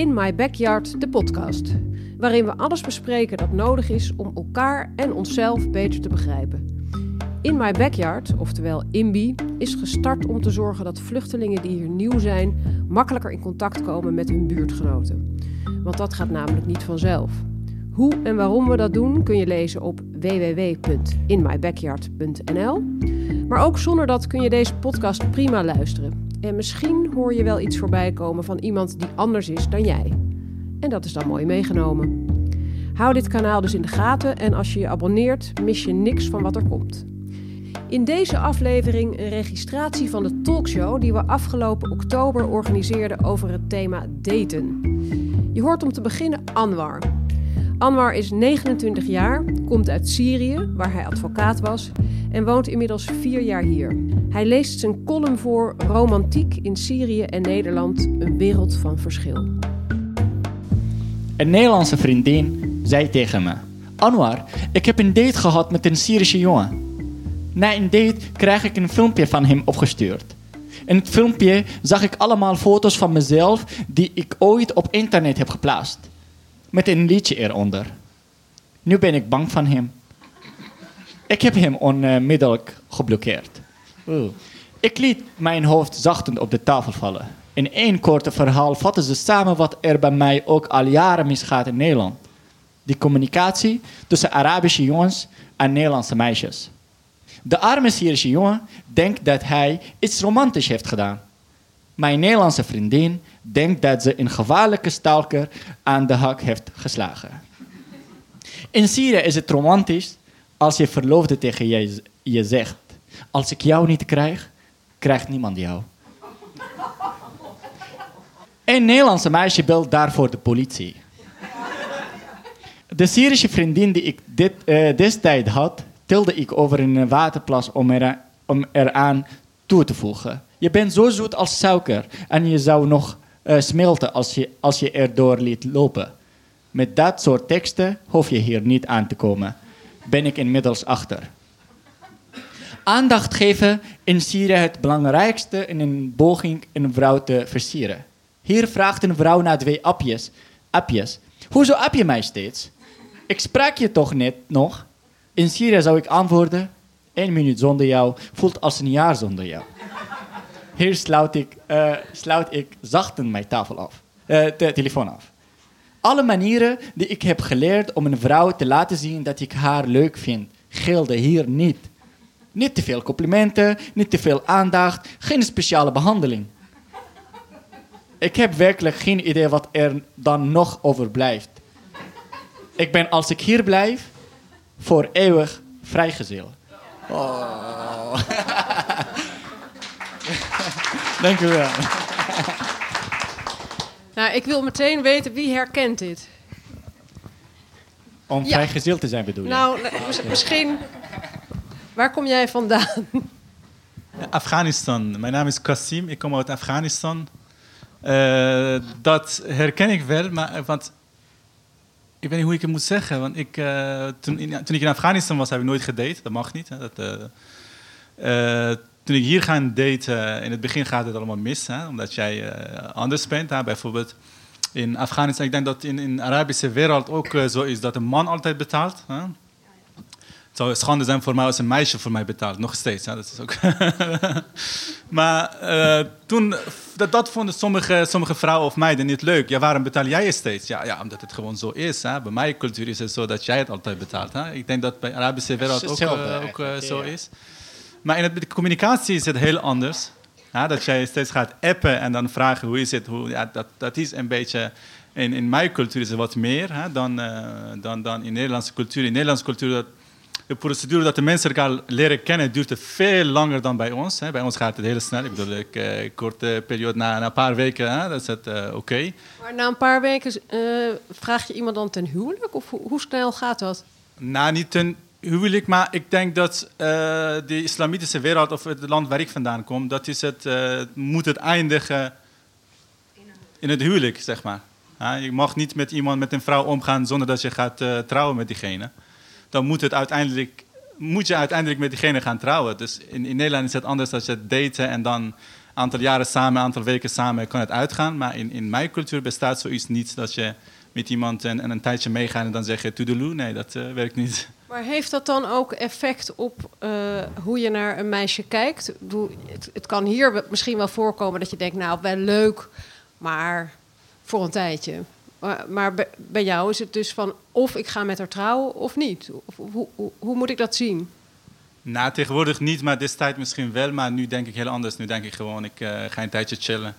In My Backyard, de podcast. Waarin we alles bespreken dat nodig is om elkaar en onszelf beter te begrijpen. In My Backyard, oftewel INBI, is gestart om te zorgen dat vluchtelingen die hier nieuw zijn makkelijker in contact komen met hun buurtgenoten. Want dat gaat namelijk niet vanzelf. Hoe en waarom we dat doen kun je lezen op www.inmybackyard.nl. Maar ook zonder dat kun je deze podcast prima luisteren. En misschien hoor je wel iets voorbij komen van iemand die anders is dan jij. En dat is dan mooi meegenomen. Hou dit kanaal dus in de gaten en als je je abonneert, mis je niks van wat er komt. In deze aflevering een registratie van de talkshow die we afgelopen oktober organiseerden over het thema daten. Je hoort om te beginnen Anwar. Anwar is 29 jaar, komt uit Syrië, waar hij advocaat was, en woont inmiddels vier jaar hier. Hij leest zijn column voor Romantiek in Syrië en Nederland, een wereld van verschil. Een Nederlandse vriendin zei tegen me: Anwar, ik heb een date gehad met een Syrische jongen. Na een date krijg ik een filmpje van hem opgestuurd. In het filmpje zag ik allemaal foto's van mezelf die ik ooit op internet heb geplaatst. Met een liedje eronder. Nu ben ik bang van hem. Ik heb hem onmiddellijk geblokkeerd. Oeh. Ik liet mijn hoofd zachtend op de tafel vallen. In één korte verhaal vatten ze samen wat er bij mij ook al jaren misgaat in Nederland. Die communicatie tussen Arabische jongens en Nederlandse meisjes. De arme Syrische jongen denkt dat hij iets romantisch heeft gedaan. Mijn Nederlandse vriendin denkt dat ze een gevaarlijke stalker aan de hak heeft geslagen. In Syrië is het romantisch als je verloofde tegen je, je zegt: Als ik jou niet krijg, krijgt niemand jou. Een Nederlandse meisje belt daarvoor de politie. De Syrische vriendin die ik dit, uh, destijds had, tilde ik over een waterplas om, er, om eraan toe te voegen. Je bent zo zoet als suiker en je zou nog uh, smelten als je, als je erdoor liet lopen. Met dat soort teksten hoef je hier niet aan te komen. Ben ik inmiddels achter. Aandacht geven in Syrië het belangrijkste in een poging een vrouw te versieren. Hier vraagt een vrouw naar twee appjes. appjes. Hoezo app je mij steeds? Ik sprak je toch net nog? In Syrië zou ik antwoorden: één minuut zonder jou voelt als een jaar zonder jou. Hier sluit ik, uh, sluit ik zachtend mijn tafel af, uh, de telefoon af. Alle manieren die ik heb geleerd om een vrouw te laten zien dat ik haar leuk vind, gelden hier niet. Niet te veel complimenten, niet te veel aandacht, geen speciale behandeling. Ik heb werkelijk geen idee wat er dan nog overblijft. Ik ben als ik hier blijf, voor eeuwig vrijgezel. Oh. Dank u wel. Nou, ik wil meteen weten wie herkent dit. Om ja. vrijgezel te zijn bedoel je? Nou, misschien... Waar kom jij vandaan? Afghanistan. Mijn naam is Kasim. Ik kom uit Afghanistan. Uh, dat herken ik wel, maar, want ik weet niet hoe ik het moet zeggen. Want ik, uh, toen, in, toen, ik in Afghanistan was, heb ik nooit gedate. Dat mag niet. Hè. Dat, uh, toen ik hier ga daten, in het begin gaat het allemaal mis. Hè, omdat jij anders bent. Hè. Bijvoorbeeld in Afghanistan. Ik denk dat in, in de Arabische wereld ook zo is dat een man altijd betaalt. Hè. Het zou schande zijn voor mij als een meisje voor mij betaalt. Nog steeds, hè? dat is ook. maar uh, toen, dat, dat vonden sommige, sommige vrouwen of meiden niet leuk. Ja, waarom betaal jij je steeds? Ja, ja omdat het gewoon zo is. Hè? Bij mijn cultuur is het zo dat jij het altijd betaalt. Hè? Ik denk dat bij de Arabische wereld ook, uh, ook uh, zo is. Maar in de communicatie is het heel anders. Hè? Dat jij steeds gaat appen en dan vragen hoe is het. Hoe, ja, dat, dat is een beetje... In, in mijn cultuur is het wat meer hè, dan, dan, dan in Nederlandse cultuur. In Nederlandse cultuur dat de procedure dat de mensen elkaar leren kennen duurt veel langer dan bij ons. Hè. Bij ons gaat het heel snel. Ik bedoel, ik, uh, korte periode, na, na, een paar weken, hè, dat is het uh, oké. Maar na een paar weken uh, vraag je iemand dan ten huwelijk? Of hoe, hoe snel gaat dat? Nou, niet ten huwelijk, maar ik denk dat de islamitische wereld, of het land waar ik vandaan kom, dat is het, moet het eindigen in het huwelijk, zeg maar. je mag niet met iemand, met een vrouw omgaan zonder dat je gaat trouwen met diegene dan moet, het uiteindelijk, moet je uiteindelijk met diegene gaan trouwen. Dus in, in Nederland is het anders dat je daten en dan aantal jaren samen, een aantal weken samen kan het uitgaan. Maar in, in mijn cultuur bestaat zoiets niet dat je met iemand en, en een tijdje meegaat en dan zeg je toedeloe. Nee, dat eh, werkt niet. Maar heeft dat dan ook effect op eh, hoe je naar een meisje kijkt? Bedoel, het, het kan hier misschien wel voorkomen dat je denkt, nou, wel leuk, maar voor een tijdje. Maar, maar bij- jou is het dus van of ik ga met haar trouwen of niet. Hoe, hoe, hoe moet ik dat zien? Nou, tegenwoordig niet, maar destijds misschien wel. Maar nu denk ik heel anders. Nu denk ik gewoon, ik eh, ga een tijdje chillen.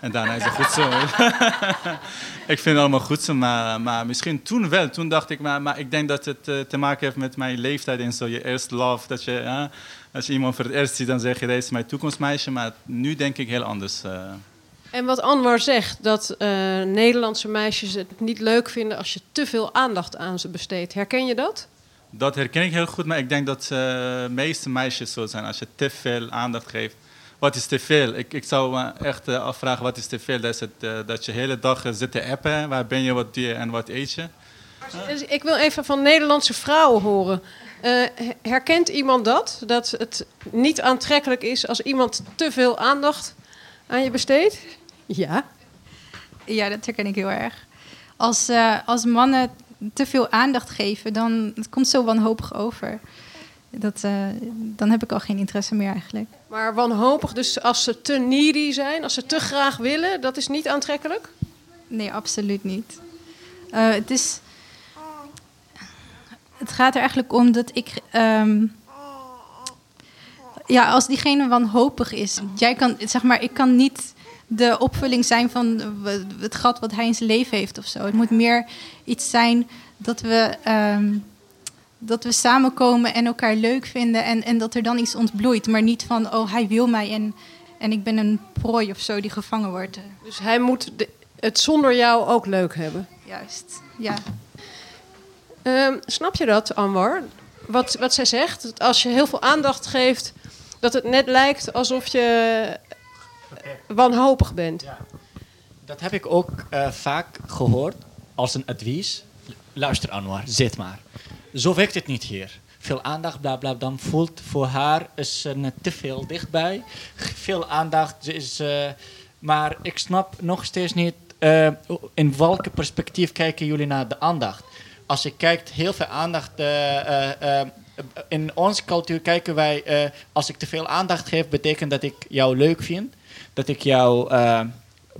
En daarna is het goed zo. ik vind het allemaal goed zo, maar, maar misschien toen wel. Toen dacht ik, maar, maar ik denk dat het eh, te maken heeft met mijn leeftijd en zo. Je eerst love, dat je, ja, als je iemand voor het eerst ziet, dan zeg je, deze is mijn toekomstmeisje. Maar nu denk ik heel anders. eh. En wat Anwar zegt, dat eh, Nederlandse meisjes het niet leuk vinden als je te veel aandacht aan ze besteedt. Herken je dat? Dat herken ik heel goed, maar ik denk dat eh, de meeste meisjes zo zijn. Als je te veel aandacht geeft. Wat is te veel? Ik, ik zou me echt eh, afvragen, wat is te veel? Dat, is het, eh, dat je de hele dag eh, zit te appen. Waar ben je, wat doe je en wat eet je? Dus ik wil even van Nederlandse vrouwen horen. Eh, herkent iemand dat? Dat het niet aantrekkelijk is als iemand te veel aandacht aan je besteedt? Ja. Ja, dat herken ik heel erg. Als, eh, als mannen te veel aandacht geven, dan het komt zo wanhopig over. Dat, eh, dan heb ik al geen interesse meer eigenlijk. Maar wanhopig, dus als ze te needy zijn, als ze te graag willen, dat is niet aantrekkelijk? Nee, absoluut niet. Eh, het is. Het gaat er eigenlijk om dat ik. ehm, ja, als diegene wanhopig is, jij kan, zeg maar, ik kan niet de opvulling zijn van het gat wat hij in zijn leven heeft of zo. Het moet meer iets zijn dat we, ehm, dat we samenkomen en elkaar leuk vinden en, en dat er dan iets ontbloeit. Maar niet van, oh, hij wil mij en, en ik ben een prooi of zo die gevangen wordt. Dus hij moet de- het zonder jou ook leuk hebben. Juist, ja. Ehm, snap je dat, Anwar? Wat, wat zij zegt, dat als je heel veel aandacht geeft, dat het net lijkt alsof je wanhopig bent. Dat heb ik ook eh, vaak gehoord als een advies. Luister Anwar, zit maar. Zo werkt het niet hier. Veel aandacht, bla bla, dan voelt voor haar is net te veel dichtbij. Veel aandacht is. eh, maar ik snap nog steeds niet eh, in welke perspectief kijken jullie naar de aandacht. Als je kijkt, heel veel aandacht. eh, in onze cultuur kijken wij, als ik te veel aandacht geef, betekent dat ik jou leuk vind. Dat ik jou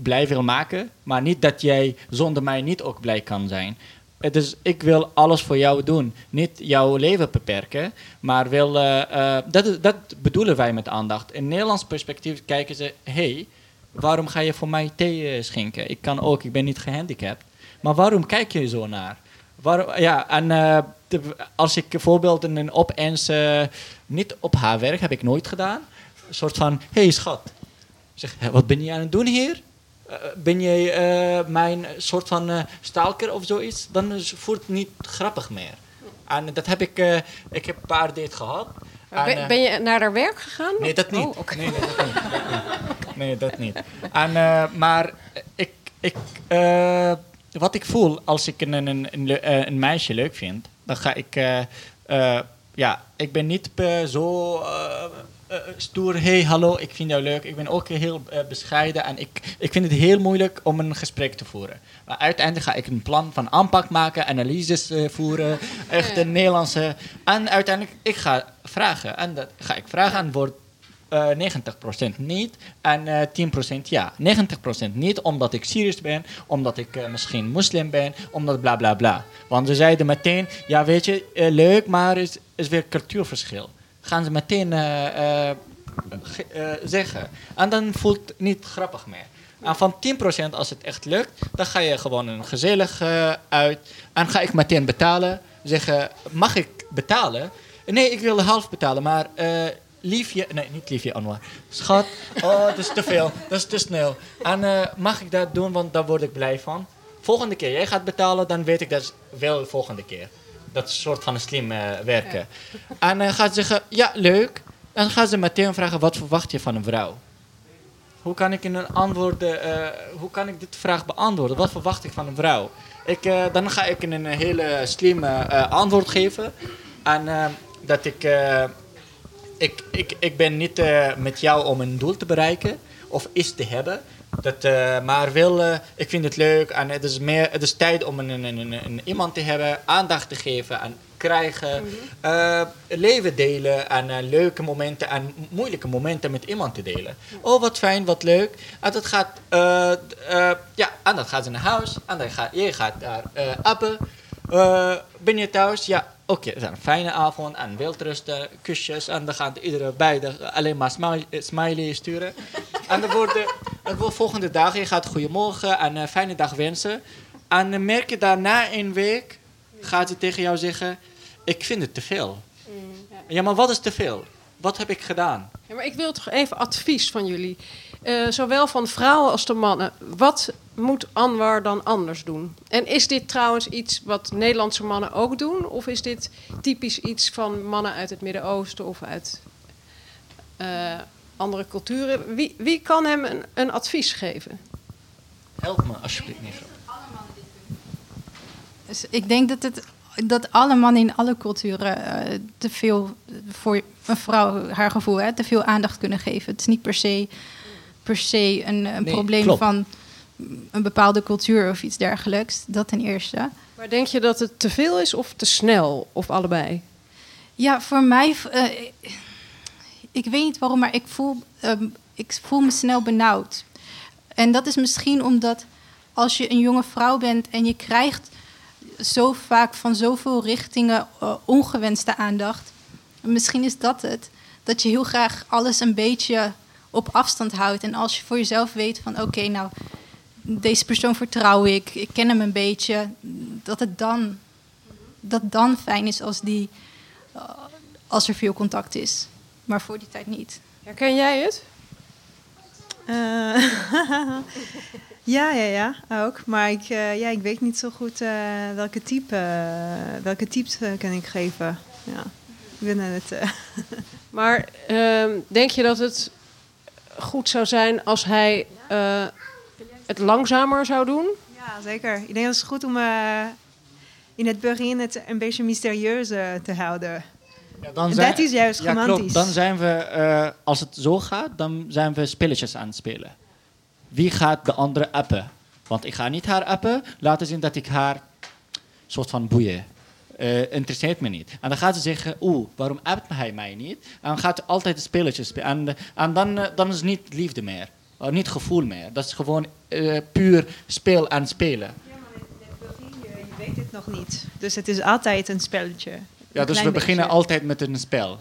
blij wil maken. Maar niet dat jij zonder mij niet ook blij kan zijn. Is, ik wil alles voor jou doen. Niet jouw leven beperken. Maar wil, eh, eh, dat, dat bedoelen wij met aandacht. In Nederlands perspectief kijken ze... hey, waarom ga je voor mij thee eh, schenken? Ik kan ook, ik ben niet gehandicapt. Maar waarom kijk je zo naar? Waarom, ja, en de- als ik bijvoorbeeld een opeens... niet op haar werk, heb ik nooit gedaan. Een soort van, hey schat. Zeg, "Hé, wat ben je aan het doen hier? Eh, ben jij eh, mijn soort van eh stalker of zoiets? Dan is- voelt het niet grappig meer. En dat heb ik, ik heb een paar dates gehad. En, Ben, ben je naar haar werk gegaan? Nee, dat niet. Oh, nee, dat niet. Nee, dat niet. En, maar ik, ik, wat ik voel als ik een, een, een, een meisje leuk vind, dan ga ik... ja, ik ben niet zo stoer. Hey, hallo, ik vind jou leuk. Ik ben ook heel eh, bescheiden en ik, ik vind het heel moeilijk om een gesprek te voeren. Maar uiteindelijk ga ik een plan van aanpak maken, analyses eh, voeren, echt een Nederlandse. En uiteindelijk, ik ga vragen. En dat ga ik vragen en wordt eh 90% niet en eh 10% ja. 90% niet omdat ik Syrisch ben, omdat ik eh, misschien moslim ben, omdat bla bla bla. Want ze zeiden meteen, ja weet je, eh, leuk, maar is, is weer cultuurverschil. Gaan ze meteen eh, eh, eh, zeggen. En dan voelt het niet grappig meer. En van 10% als het echt lukt, dan ga je gewoon een gezellig uit. En ga ik meteen betalen. Zeggen, mag ik betalen? Nee, ik wil half betalen, maar liefje... Nee, niet liefje, Anwar. Schat, oh, dat is te veel. Dat is te snel. En mag ik dat doen, want daar word ik blij van. Volgende keer jij gaat betalen, dan weet ik dat wel de volgende keer. Dat soort van slim eh, werken. En dan gaat ze zeggen, ja, leuk. En dan gaan ze meteen vragen, wat verwacht je van een vrouw? Hoe kan ik in een antwoord, eh, hoe kan ik dit vraag beantwoorden? Wat verwacht ik van een vrouw? Ik, eh, dan ga ik een hele slimme eh, antwoord geven. En eh, dat ik, eh, ik, ik, ik ben niet eh, met jou om een doel te bereiken. of iets te hebben. Dat, eh, maar wel, eh, ik vind het leuk en het is, meer, het is tijd om een, een, een, een- iemand te hebben, aandacht te geven en krijgen, eh, leven delen en leuke momenten en moeilijke momenten met iemand te delen. Oh, wat fijn, wat leuk. En dat gaat, ja, en dan gaat ze naar huis en dan gaat, jij gaat daar appen. Ben je thuis? Ja, oké, is een fijne avond en welterusten, kusjes en dan gaan iedere beide alleen maar smiley, smiley sturen. en dan de, volgende dag, je gaat goedemorgen en een fijne dag wensen. En dan merk je daarna een week, gaat ze tegen jou zeggen, ik vind het te veel. Ja, maar wat is te veel? Wat heb ik gedaan? Ja, maar ik wil toch even advies van jullie. Eh, zowel van vrouwen als de mannen. Wat moet Anwar dan anders doen? En is dit trouwens iets wat Nederlandse mannen ook doen? Of is dit typisch iets van mannen uit het Midden-Oosten of uit eh, andere culturen? Wie, wie kan hem een, een advies geven? Help me alsjeblieft niet. Dus ik denk dat, het, dat alle mannen in alle culturen eh, te veel voor een vrouw, haar gevoel, hè, te veel aandacht kunnen geven. Het is niet per se, per se een, een Nee, probleem klopt. van een bepaalde cultuur of iets dergelijks. Dat ten eerste. Maar denk je dat het te veel is of te snel? Of allebei? Ja, voor mij, eh, ik weet niet waarom, maar ik voel, ehm, ik voel me snel benauwd. En dat is misschien omdat als je een jonge vrouw bent en je krijgt zo vaak van zoveel richtingen eh, ongewenste aandacht. Misschien is dat het. Dat je heel graag alles een beetje op afstand houdt. En als je voor jezelf weet van oké, nou, deze persoon vertrouw ik, ik ken hem een beetje. Dat het dan, dat dan fijn is als die eh, als er veel contact is. Maar voor die tijd niet. Herken jij het? Eh, ja, ja, ja, ook. Maar ik, eh, ja, ik weet niet zo goed eh, welke type, welke types kan ik geven. Ja. Ik ben aan het... eh, Maar ehm, denk je dat het goed zou zijn als hij eh, het langzamer zou doen? ja, zeker. Ik denk dat het goed om eh, in het begin het een beetje mysterieus te houden. Ja, dan En dat is juist ja, romantisch. Klopt. Dan zijn we, eh, als het zo gaat, dan zijn we spelletjes aan het spelen. Wie gaat de andere appen? Want ik ga niet haar appen, laten zien dat ik haar soort van boeien. Eh, interesseert me niet. En dan gaat ze zeggen, oeh, waarom appt hij mij niet? En dan gaat ze altijd een spelletje spelen. En, en dan, eh, dan is het niet liefde meer. Uh, niet gevoel meer. Dat is gewoon eh, puur speel en spelen. Ja, maar je, je weet het nog niet. Dus het is altijd een spelletje. Ja, dus we beginnen altijd met een spel.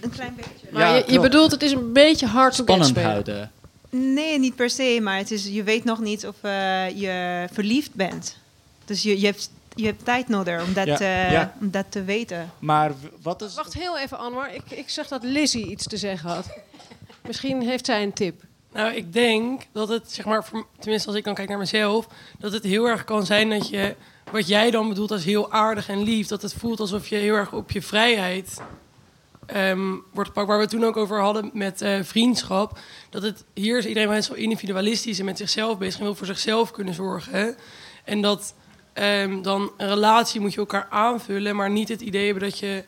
Een klein beetje. Maar Ja, je, je bedoelt, het is een beetje hard Spannend houden. Nee, niet per se, maar het is, je weet nog niet of eh, je verliefd bent. Dus je, je, hebt, je hebt tijd nodig om dat, Ja, eh, ja. om dat te weten. Maar wat is... Wacht heel even, Anwar. Ik, ik zeg dat Lizzie iets te zeggen had. Misschien heeft zij een tip. Nou, ik denk dat het, zeg maar, voor- tenminste als ik dan kijk naar mezelf, dat het heel erg kan zijn dat je, wat jij dan bedoelt als heel aardig en lief, dat het voelt alsof je heel erg op je vrijheid ehm, wordt gepakt. Waar we het toen ook over hadden met eh, vriendschap, dat het hier is iedereen best wel individualistisch en met zichzelf bezig en wil voor zichzelf kunnen zorgen. En dat ehm, dan een relatie moet je elkaar aanvullen, maar niet het idee hebben dat je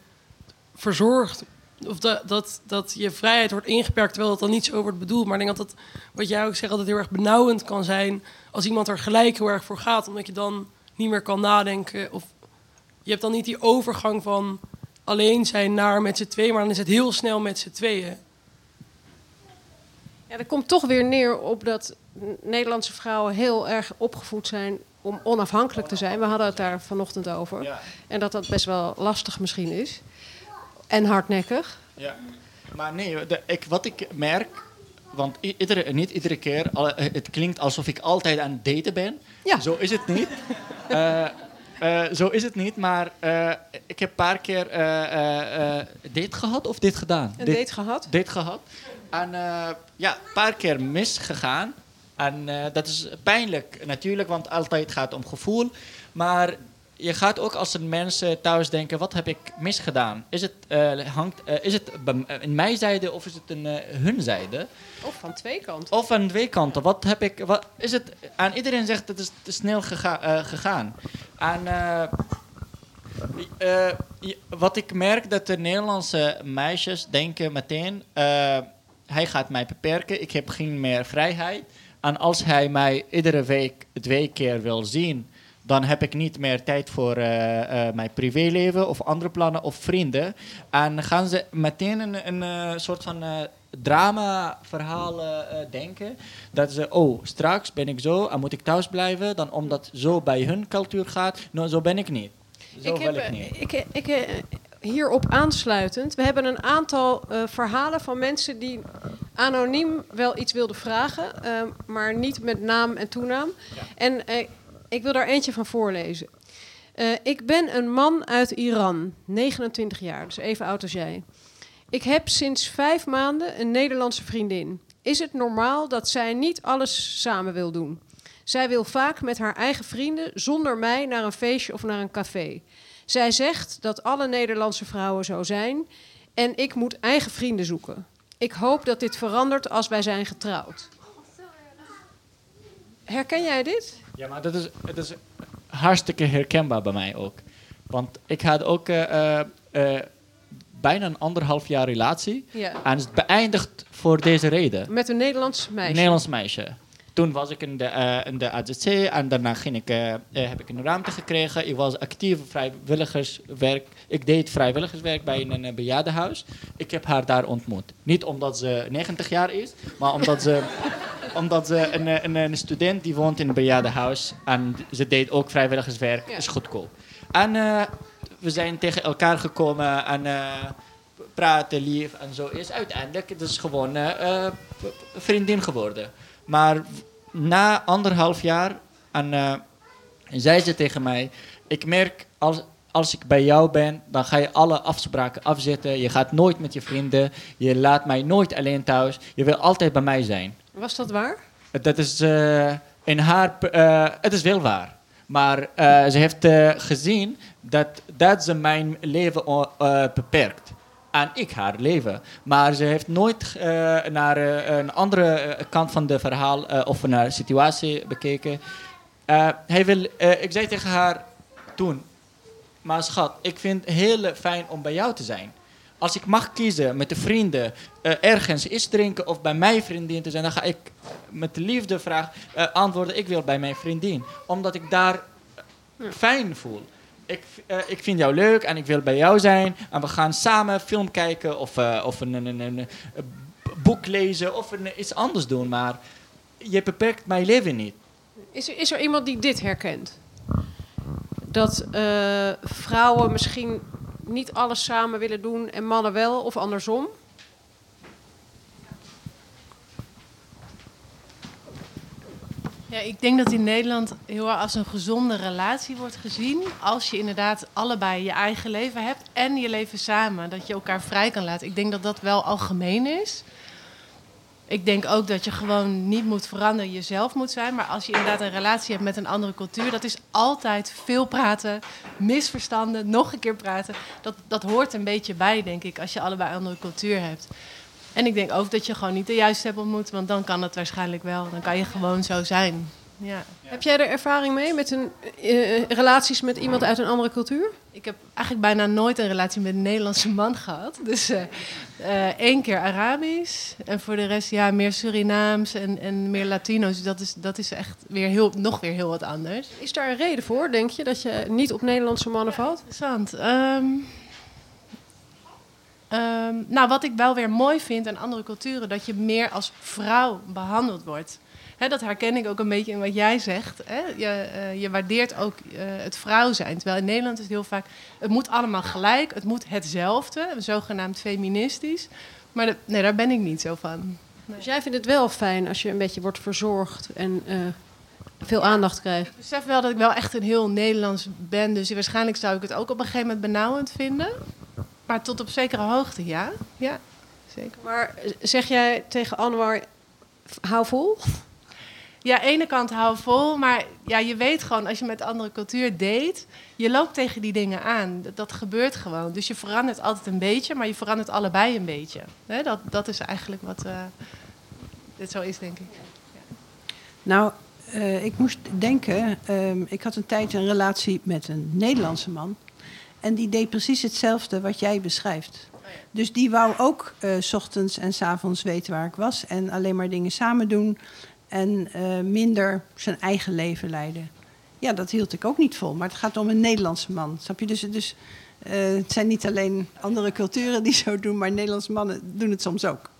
verzorgd of dat, dat, dat je vrijheid wordt ingeperkt, terwijl dat dan niet zo wordt bedoeld. Maar ik denk dat dat, wat jij ook zegt, het heel erg benauwend kan zijn als iemand er gelijk heel erg voor gaat, omdat je dan niet meer kan nadenken. Of je hebt dan niet die overgang van alleen zijn naar met z'n tweeën, maar dan is het heel snel met z'n tweeën. Ja, dat komt toch weer neer op dat Nederlandse vrouwen heel erg opgevoed zijn om onafhankelijk te zijn. We hadden het daar vanochtend over. Ja. En dat dat best wel lastig misschien is. En hardnekkig. Ja. Maar nee, de, ik, wat ik merk, want iedere, niet iedere keer, eh, het klinkt alsof ik altijd aan het daten ben. Ja. Zo is het niet. Eh, eh, zo is het niet, maar ik heb een paar keer date gehad of dit gedaan? Een Dit- date gehad. date gehad. En ja, een paar keer misgegaan. En dat is pijnlijk natuurlijk, want altijd gaat het om gevoel. Maar je gaat ook als een mensen thuis denken, wat heb ik misgedaan? Is het, eh, hangt, eh, is het in mijn zijde of is het in eh, hun zijde? Of van twee kanten. Of aan twee kanten. Wat heb ik, wat, is het, aan iedereen zegt het is te snel gega- gegaan. Je- wat ik merk dat de Nederlandse meisjes denken meteen, hij gaat mij beperken. Ik heb geen meer vrijheid. En als hij mij iedere week twee keer wil zien, dan heb ik niet meer tijd voor eh, eh, mijn privéleven of andere plannen of vrienden. En gaan ze meteen een, een eh, soort van drama-verhaal eh, denken. Dat ze, oh, straks ben ik zo en moet ik thuis blijven. Dan omdat zo bij hun cultuur gaat, nou, zo ben ik niet. Zo wil heb, ik niet. Ik, ik, hierop aansluitend. We hebben een aantal verhalen van mensen die anoniem wel iets wilden vragen, maar niet met naam en toenaam. En ik wil daar eentje van voorlezen. Eh, ik ben een man uit Iran, 29 jaar, dus even oud als jij. Ik heb sinds vijf maanden een Nederlandse vriendin. Is het normaal dat zij niet alles samen wil doen? Zij wil vaak met haar eigen vrienden zonder mij naar een feestje of naar een café. Zij zegt dat alle Nederlandse vrouwen zo zijn en ik moet eigen vrienden zoeken. Ik hoop dat dit verandert als wij zijn getrouwd. Herken jij dit? Ja, maar dat is, het is hartstikke herkenbaar bij mij ook. Want ik had ook eh, eh, eh, bijna een anderhalf jaar relatie. Ja. En het beëindigd voor deze reden. Met een Nederlands meisje. Een Nederlands meisje. Toen was ik in de, eh, in de AZC en daarna ging ik, eh, eh, heb ik een ruimte gekregen. Ik was actief vrijwilligerswerk. Ik deed vrijwilligerswerk bij een, een bejaardenhuis. Ik heb haar daar ontmoet. Niet omdat ze 90 jaar is, maar omdat ze, omdat ze een, een, een student die woont in een bejaardenhuis. En ze deed ook vrijwilligerswerk, Ja. is goedkoop. En we zijn tegen elkaar gekomen en praten lief en zo is uiteindelijk het is gewoon vriendin geworden. Maar na anderhalf jaar en, eh, zei ze tegen mij: Ik merk als, als ik bij jou ben, dan ga je alle afspraken afzetten. Je gaat nooit met je vrienden. Je laat mij nooit alleen thuis. Je wil altijd bij mij zijn. Was dat waar? Dat is eh, in haar. eh, het is wel waar. Maar ze heeft gezien dat, dat ze mijn leven beperkt. En ik haar leven. Maar ze heeft nooit eh, naar eh, een andere eh, kant van de verhaal of naar situatie bekeken. Hij wil, ik zei tegen haar toen, maar schat, ik vind het heel fijn om bij jou te zijn. Als ik mag kiezen met de vrienden ergens iets drinken of bij mijn vriendin te zijn, dan ga ik met de liefde vraag antwoorden: ik wil bij mijn vriendin. Omdat ik daar fijn voel. Ik, eh, ik vind jou leuk en ik wil bij jou zijn. En we gaan samen film kijken of, eh, of een, een, een, boek lezen of een, iets anders doen. Maar je beperkt mijn leven niet. Is er, is er iemand die dit herkent? Dat eh, vrouwen misschien niet alles samen willen doen en mannen wel, of andersom? Ja, ik denk dat in Nederland heel erg als een gezonde relatie wordt gezien. Als je inderdaad allebei je eigen leven hebt en je leven samen. Dat je elkaar vrij kan laten. Ik denk dat dat wel algemeen is. Ik denk ook dat je gewoon niet moet veranderen, jezelf moet zijn. Maar als je inderdaad een relatie hebt met een andere cultuur, dat is altijd veel praten, misverstanden, nog een keer praten. Dat, dat hoort een beetje bij, denk ik, als je allebei een andere cultuur hebt. En ik denk ook dat je gewoon niet de juiste hebt ontmoet, want dan kan het waarschijnlijk wel. Dan kan je gewoon zo zijn. Ja. Heb jij er ervaring mee met een, eh, relaties met iemand uit een andere cultuur? Ik heb eigenlijk bijna nooit een relatie met een Nederlandse man gehad. Dus eh, eh, één keer Arabisch. En voor de rest ja, meer Surinaams en, en meer Latino's. Dat is, dat is echt weer heel, nog weer heel wat anders. Is daar een reden voor, denk je, dat je niet op Nederlandse mannen valt? Interessant. Ehm, ehm, nou, wat ik wel weer mooi vind aan andere culturen, dat je meer als vrouw behandeld wordt. Dat herken ik ook een beetje in wat jij zegt. Hè? Je, eh, je waardeert ook eh, het vrouw zijn. Terwijl in Nederland is het heel vaak, het moet allemaal gelijk, het moet hetzelfde, zogenaamd feministisch. Maar de- nee, daar ben ik niet zo van. Dus jij vindt het wel fijn als je een beetje wordt verzorgd en eh, veel aandacht krijgt? Ik besef wel dat ik wel echt een heel Nederlands ben. Dus waarschijnlijk zou ik het ook op een gegeven moment benauwend vinden. Maar tot op zekere hoogte, ja. Ja, zeker. Maar zeg jij tegen Anwar, hou vol? Ja, aan de ene kant hou vol, maar ja, je weet gewoon als je met andere cultuur date, je loopt tegen die dingen aan. Dat, dat gebeurt gewoon. Dus je verandert altijd een beetje, maar je verandert allebei een beetje. Hè, dat, dat is eigenlijk wat eh dit zo is, denk ik. Nou, eh, ik moest denken, ehm, ik had een tijd een relatie met een Nederlandse man. En die deed precies hetzelfde wat jij beschrijft. Dus die wou ook eh, s ochtends en s avonds weten waar ik was. En alleen maar dingen samen doen. En eh, minder zijn eigen leven leiden. Ja, dat hield ik ook niet vol. Maar het gaat om een Nederlandse man. Snap je? Dus, dus eh, het zijn niet alleen andere culturen die zo doen, maar Nederlandse mannen doen het soms ook.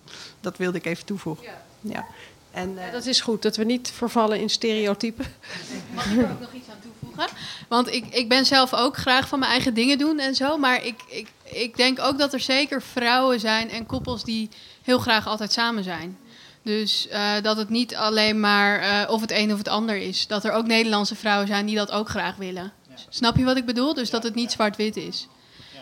Dat wilde ik even toevoegen. Ja. En, eh, Dat is goed, dat we niet vervallen in stereotypen. Mag ik er ook nog iets aan toevoegen? Want ik, ik ben zelf ook graag van mijn eigen dingen doen en zo. Maar ik, ik, ik denk ook dat er zeker vrouwen zijn en koppels die heel graag altijd samen zijn. Dus eh, dat het niet alleen maar eh, of het een of het ander is. Dat er ook Nederlandse vrouwen zijn die dat ook graag willen. Snap je wat ik bedoel? Dus dat het niet zwart-wit is.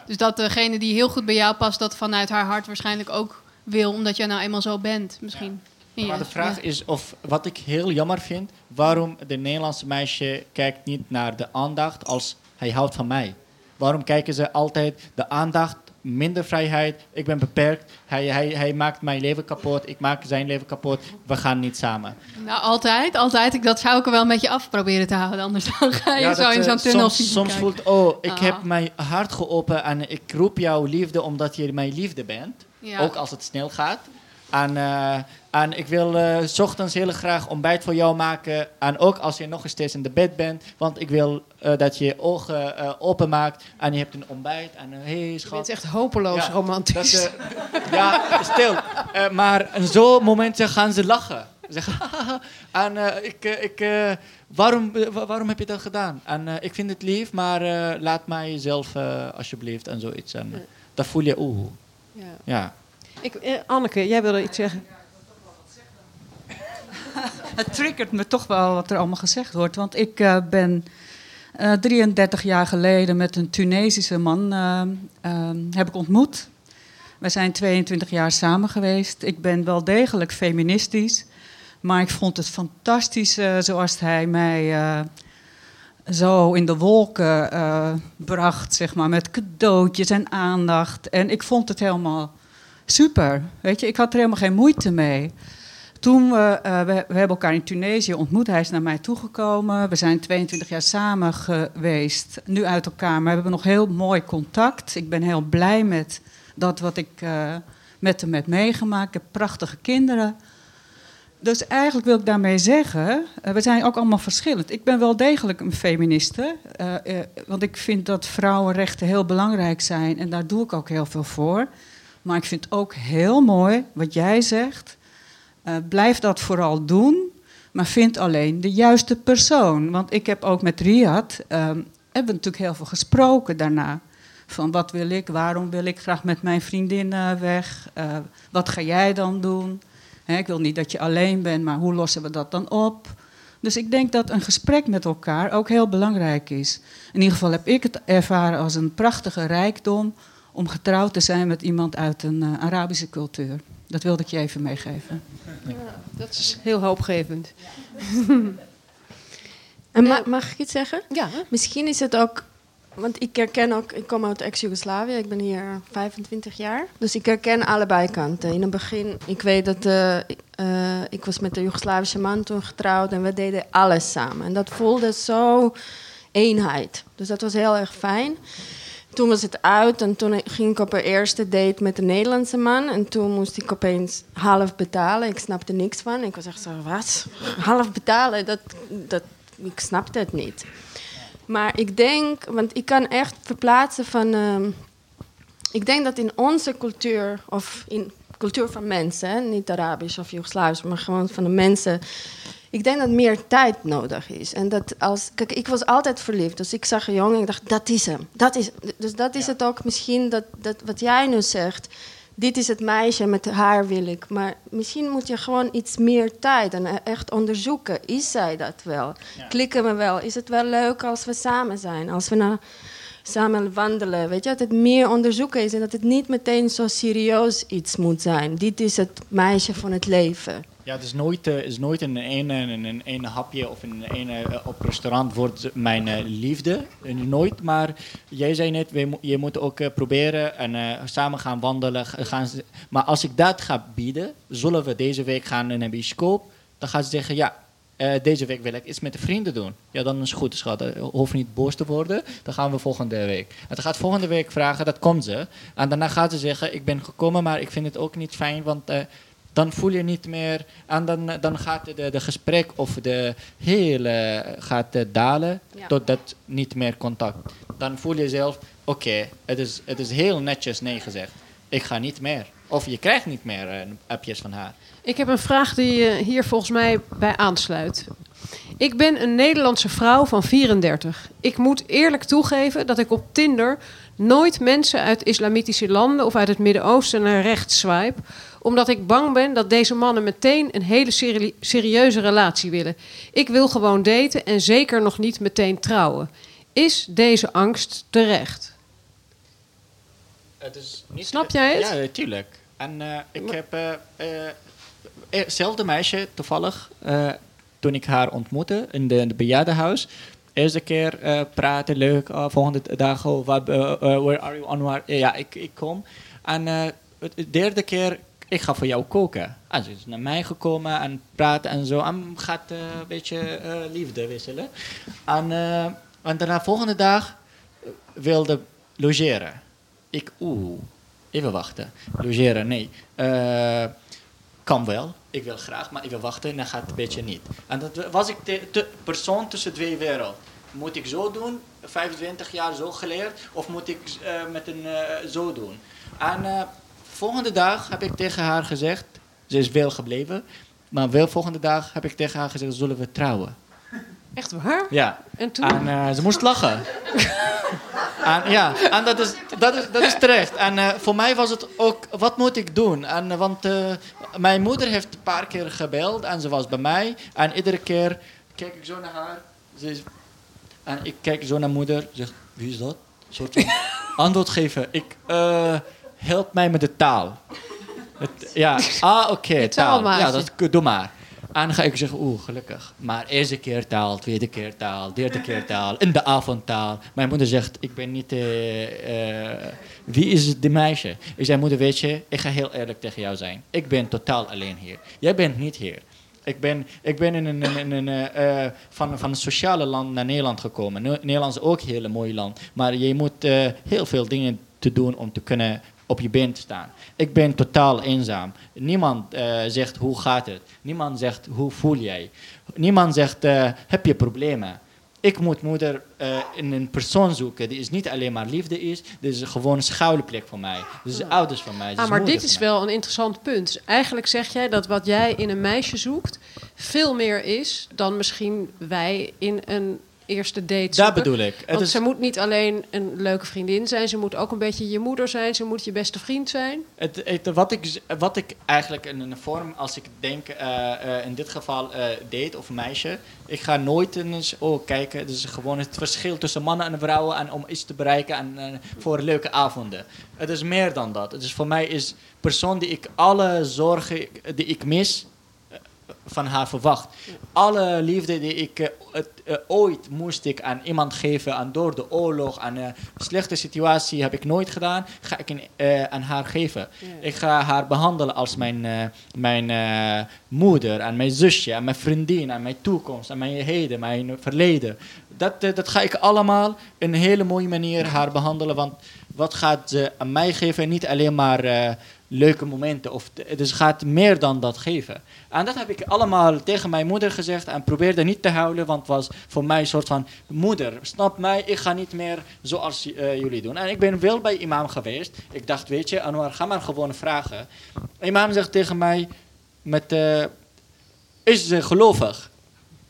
Dus dat degene die heel goed bij jou past, dat vanuit haar hart waarschijnlijk ook wil, omdat jij nou eenmaal zo bent, misschien. Ja, Maar de vraag ja. is of, wat ik heel jammer vind, waarom de Nederlandse meisje kijkt niet naar de aandacht als hij houdt van mij. Waarom kijken ze altijd de aandacht, minder vrijheid, ik ben beperkt, hij, hij, hij maakt mijn leven kapot, ik maak zijn leven kapot, we gaan niet samen. Nou, altijd, altijd. Ik, dat zou ik er wel een beetje af proberen te houden. Anders dan ga je Ja, zo dat, in eh, zo'n tunnel soms, soms voelt, oh, ik Ah. heb mijn hart geopend en ik roep jouw liefde omdat je mijn liefde bent. Ook als het snel gaat. En, eh, en ik wil eh, 's ochtends heel graag ontbijt voor jou maken. En ook als je nog steeds in de bed bent. Want ik wil eh, dat je je ogen eh, open maakt. En je hebt een ontbijt. En hé, hey, schat. bent echt hopeloos Ja, romantisch. Dat, ja, stil. Maar in zo'n momenten gaan ze lachen. Ze Zeggen, en ik, ik, waarom, wa- waarom heb je dat gedaan? En ik vind het lief, maar laat mij zelf alsjeblieft en zoiets. En, dan voel je, oeh, Ja. ja. Ik, Anneke, jij wilde iets zeggen. Het triggert me toch wel wat er allemaal gezegd wordt. Want ik eh, ben eh, 33 jaar geleden met een Tunesische man eh, eh, heb ik ontmoet. We zijn 22 jaar samen geweest. Ik ben wel degelijk feministisch. Maar ik vond het fantastisch eh, zoals hij mij eh, zo in de wolken eh, bracht, zeg maar, met cadeautjes en aandacht. En ik vond het helemaal super. Weet je, ik had er helemaal geen moeite mee. Toen we, eh, we, we hebben elkaar in Tunesië ontmoet, hij is naar mij toegekomen. We zijn 22 jaar samen geweest, nu uit elkaar, maar we hebben nog heel mooi contact. Ik ben heel blij met dat wat ik eh, met hem heb meegemaakt. Ik heb prachtige kinderen. Dus eigenlijk wil ik daarmee zeggen, eh, we zijn ook allemaal verschillend. Ik ben wel degelijk een feministe, want ik vind dat vrouwenrechten heel belangrijk zijn en daar doe ik ook heel veel voor. Maar ik vind ook heel mooi wat jij zegt. Eh, blijf dat vooral doen, maar vind alleen de juiste persoon. Want ik heb ook met Riyad, ehm, hebben we natuurlijk heel veel gesproken daarna. Van wat wil ik, waarom wil ik graag met mijn vriendin eh, weg, Eh, wat ga jij dan doen? Ik wil niet dat je alleen bent, maar hoe lossen we dat dan op? Dus ik denk dat een gesprek met elkaar ook heel belangrijk is. In ieder geval heb ik het ervaren als een prachtige rijkdom om getrouwd te zijn met iemand uit een Arabische cultuur. Dat wilde ik je even meegeven. Dat is heel hoopgevend. En ma- mag ik iets zeggen? Ja, Misschien is het ook, want ik herken ook, ik kom uit ex-Jugoslavië, ik ben hier 25 jaar. Dus ik herken allebei kanten. In het begin, ik weet dat eh, ik- eh, ik was met een Joegoslavische man toen getrouwd en we deden alles samen. En dat voelde zo eenheid. Dus dat was heel erg fijn. Toen was het uit en toen ging ik op een eerste date met een Nederlandse man. En toen moest ik opeens half betalen. Ik snapte niks van. Ik was echt zo, wat? Half betalen? Dat, dat, ik snapte het niet. Maar ik denk, want ik kan echt verplaatsen van... ehm, ik denk dat in onze cultuur, of in cultuur van mensen... niet Arabisch of Joegoslavisch, maar gewoon van de mensen... Ik denk dat meer tijd nodig is. En dat als, kijk, ik was altijd verliefd. Dus ik zag een jongen en ik dacht, dat is hem. Dat is, dus dat is het ook misschien, dat, dat wat jij nu zegt. Dit is het meisje, met haar wil ik. Maar misschien moet je gewoon iets meer tijd en e- echt onderzoeken. Is zij dat wel? Klikken we wel? Is het wel leuk als we samen zijn? Als we naar, samen wandelen? Weet je, dat het meer onderzoeken is en dat het niet meteen zo serieus iets moet zijn. Dit is het meisje van het leven. Ja, het is nooit, eh, is nooit een ene, een, een hapje of een ene eh, op restaurant wordt mijn eh, liefde. Nooit, maar jij zei net, je moet ook proberen en samen gaan wandelen. Gaan maar als ik dat ga bieden, zullen we deze week gaan naar een bioscoop, dan gaan ze zeggen, ja, deze week wil ik iets met de vrienden doen. Ja, dan is het goed, schat. Hoef niet boos te worden. Dan gaan we volgende week. En dan gaat volgende week vragen, dat komt ze. En daarna gaat ze zeggen, ik ben gekomen, maar ik vind het ook niet fijn, want... dan voel je niet meer. En dan, dan gaat de, de gesprek of de hele gaat eh, dalen Ja. totdat niet meer contact. Dan voel je zelf, oké, het, is, het is heel netjes nee gezegd. Ik ga niet meer. Of je krijgt niet meer eh, appjes van haar. Ik heb een vraag die eh, hier volgens mij bij aansluit. Ik ben een Nederlandse vrouw van 34. Ik moet eerlijk toegeven dat ik op Tinder nooit mensen uit islamitische landen of uit het Midden-Oosten naar rechts swipe, omdat ik bang ben dat deze mannen meteen een hele serie- serieuze relatie willen. Ik wil gewoon daten en zeker nog niet meteen trouwen. Is deze angst terecht? Het is niet Snap jij het? Ja, tuurlijk. En eh, ik heb eh, eh, hetzelfde meisje toevallig toen ik haar ontmoette in de, in de bejaardenhuis. Eerste keer eh, praten, leuk. oh, volgende dag, oh, wat, eh, eh, where are you, Anwar? Ja, ik, ik kom. En de derde keer, ik ga voor jou koken. En ze is naar mij gekomen en praten en zo. En gaat een beetje liefde wisselen. En, en daarna volgende dag wilde logeren. Ik, oeh, even wachten. Logeren, nee. Eh, kan wel. Ik wil graag, maar ik wil wachten en dan gaat het een beetje niet. En dat was ik de, persoon tussen twee werelden. Moet ik zo doen, 25 jaar zo geleerd, of moet ik eh, met een eh, zo doen? En eh, volgende dag heb ik tegen haar gezegd, ze is wel gebleven, maar wel volgende dag heb ik tegen haar gezegd, zullen we trouwen? Echt waar? Ja. En toen? En ze moest lachen. en, ja, en dat is, dat is, dat is terecht. En eh, voor mij was het ook, wat moet ik doen? En, eh, want eh, mijn moeder heeft een paar keer gebeld en ze was bij mij. En iedere keer kijk ik zo naar haar. Ze is, en ik kijk zo naar moeder. Zeg, wie is dat? Een soort van antwoord geven. Ik, eh, help mij met de taal. Het, ja, ah, oké, taal. Ja, dat, doe maar. En dan ga ik zeggen, oeh, gelukkig. Maar eerste keer taal, tweede keer taal, derde keer taal, in de avond taal. Mijn moeder zegt, ik ben niet... eh, eh, wie is die meisje? Ik zei, moeder, weet je, ik ga heel eerlijk tegen jou zijn. Ik ben totaal alleen hier. Jij bent niet hier. Ik ben, ik ben in een, in een, eh, van, van een sociale land naar Nederland gekomen. Ne- Nederland is ook een heel mooi land. Maar je moet heel veel dingen te doen om te kunnen op je been te staan. Ik ben totaal eenzaam. Niemand eh, zegt hoe gaat het. Niemand zegt hoe voel jij. Niemand zegt eh, heb je problemen. Ik moet moeder eh, in een persoon zoeken die is niet alleen maar liefde is. Dit is gewoon een schuilplek voor mij. Dit is ouders van mij. Ah, maar dit is wel een interessant punt. Dus eigenlijk zeg jij dat wat jij in een meisje zoekt veel meer is dan misschien wij in een eerste date zoeken. Dat bedoel ik. Het Want is- ze moet niet alleen een leuke vriendin zijn, ze moet ook een beetje je moeder zijn, ze moet je beste vriend zijn. Het, het- wat, ik, wat ik eigenlijk in een vorm, als ik denk eh, eh, in dit geval eh, date of meisje, ik ga nooit eens oh, kijken. Het is gewoon het verschil tussen mannen en vrouwen en om iets te bereiken en voor leuke avonden. Het is meer dan dat. Het is voor mij is persoon die ik alle zorgen die ik mis van haar verwacht. Alle liefde die ik eh, het, eh, ooit moest ik aan iemand geven, aan door de oorlog, aan een slechte situatie heb ik nooit gedaan, ga ik in, eh, aan haar geven. Ik ga haar behandelen als mijn, mijn moeder, en mijn zusje, en mijn vriendin, en mijn toekomst, en mijn heden, mijn verleden. Dat, dat ga ik allemaal op een hele mooie manier haar behandelen, want wat gaat ze aan mij geven? Niet alleen maar leuke momenten. Of dus gaat meer dan dat geven. En dat heb ik allemaal tegen mijn moeder gezegd en probeerde niet te huilen, want het was voor mij een soort van moeder, snap mij, ik ga niet meer zoals eh, jullie doen. En ik ben wel bij imam geweest. Ik dacht, weet je, Anwar, ga maar gewoon vragen. Imam zegt tegen mij, met, eh, is ze gelovig?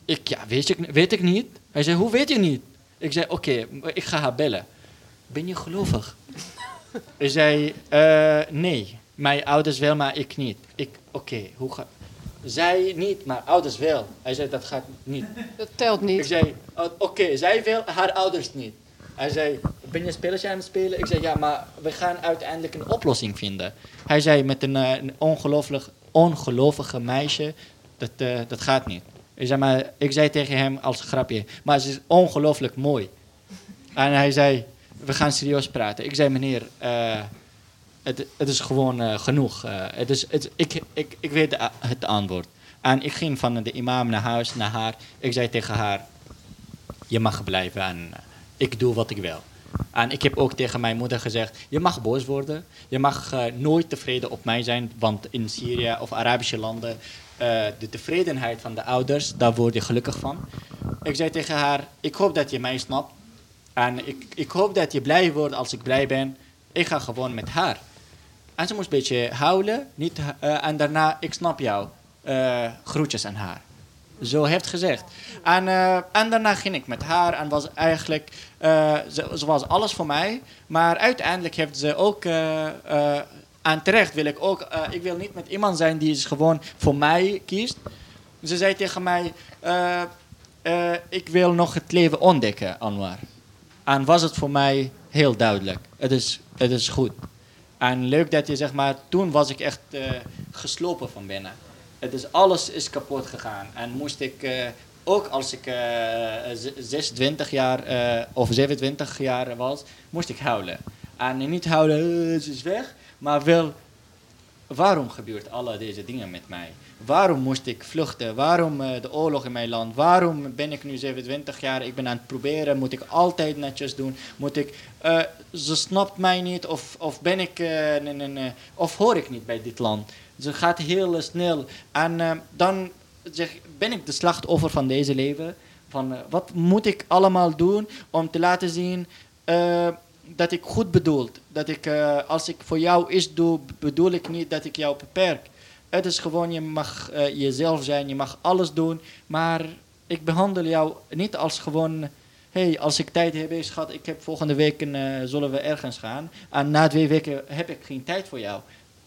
Ik, ja, weet, je, weet ik niet. Hij zei, hoe weet je niet? Ik zei, oké, ik ga haar bellen. Ben je gelovig? Hij zei, eh, nee. Mijn ouders wel, maar ik niet. Ik, oké, hoe gaat... Zij niet, maar ouders wel. Hij zei, dat gaat niet. Dat telt Ik niet. zei, oh, oké, zij wil, haar ouders niet. Hij zei, ben je een spelletje aan het spelen? Ik zei, ja, maar we gaan uiteindelijk een oplossing vinden. Hij zei, met een, eh, een ongelooflijk, ongelovige meisje, dat, eh, dat gaat niet. Ik zei, maar, ik zei tegen hem als grapje, maar ze is ongelooflijk mooi. En hij zei, we gaan serieus praten. Ik zei, meneer, eh, het, het is gewoon eh, genoeg. Eh, het is, het, ik, ik, ik weet het antwoord. En ik ging van de imam naar huis, naar haar. Ik zei tegen haar, je mag blijven en eh, ik doe wat ik wil. En ik heb ook tegen mijn moeder gezegd, je mag boos worden. Je mag nooit tevreden op mij zijn, want in Syrië of Arabische landen, de tevredenheid van de ouders, daar word je gelukkig van. Ik zei tegen haar, ik hoop dat je mij snapt. En ik, ik hoop dat je blij wordt als ik blij ben. Ik ga gewoon met haar. En ze moest een beetje huilen. Niet, eh, en daarna, ik snap jou. Eh, groetjes aan haar. Zo heeft gezegd. En, eh, en daarna ging ik met haar en was eigenlijk, ze, was alles voor mij. Maar uiteindelijk heeft ze ook, en terecht wil ik ook, ik wil niet met iemand zijn die is gewoon voor mij kiest. Ze zei tegen mij, ik wil nog het leven ontdekken, Anwar. En was het voor mij heel duidelijk. Het is, het is goed. En leuk dat je zeg maar, toen was ik echt eh, geslopen van binnen. Het is, alles is kapot gegaan. En moest ik, eh, ook als ik eh, z- 26 jaar eh, of 27 jaar was, moest ik huilen. En niet eh, ze is weg, maar wel, waarom gebeurt alle deze dingen met mij? Waarom moest ik vluchten? Waarom eh, de oorlog in mijn land? Waarom ben ik nu 27 jaar? Ik ben aan het proberen. Moet ik altijd netjes doen? Moet ik, eh, ze snapt mij niet of, of ben ik, eh, nee, nee, nee, of hoor ik niet bij dit land? Ze gaat heel snel. En dan zeg, ben ik de slachtoffer van deze leven. Van, wat moet ik allemaal doen om te laten zien dat ik goed bedoel. Dat ik, als ik voor jou iets doe, bedoel ik niet dat ik jou beperk. Het is gewoon, je mag eh, jezelf zijn, je mag alles doen. Maar ik behandel jou niet als gewoon... hey, als ik tijd heb, hey, schat, ik heb volgende week een, eh, zullen we ergens gaan. En na twee weken heb ik geen tijd voor jou.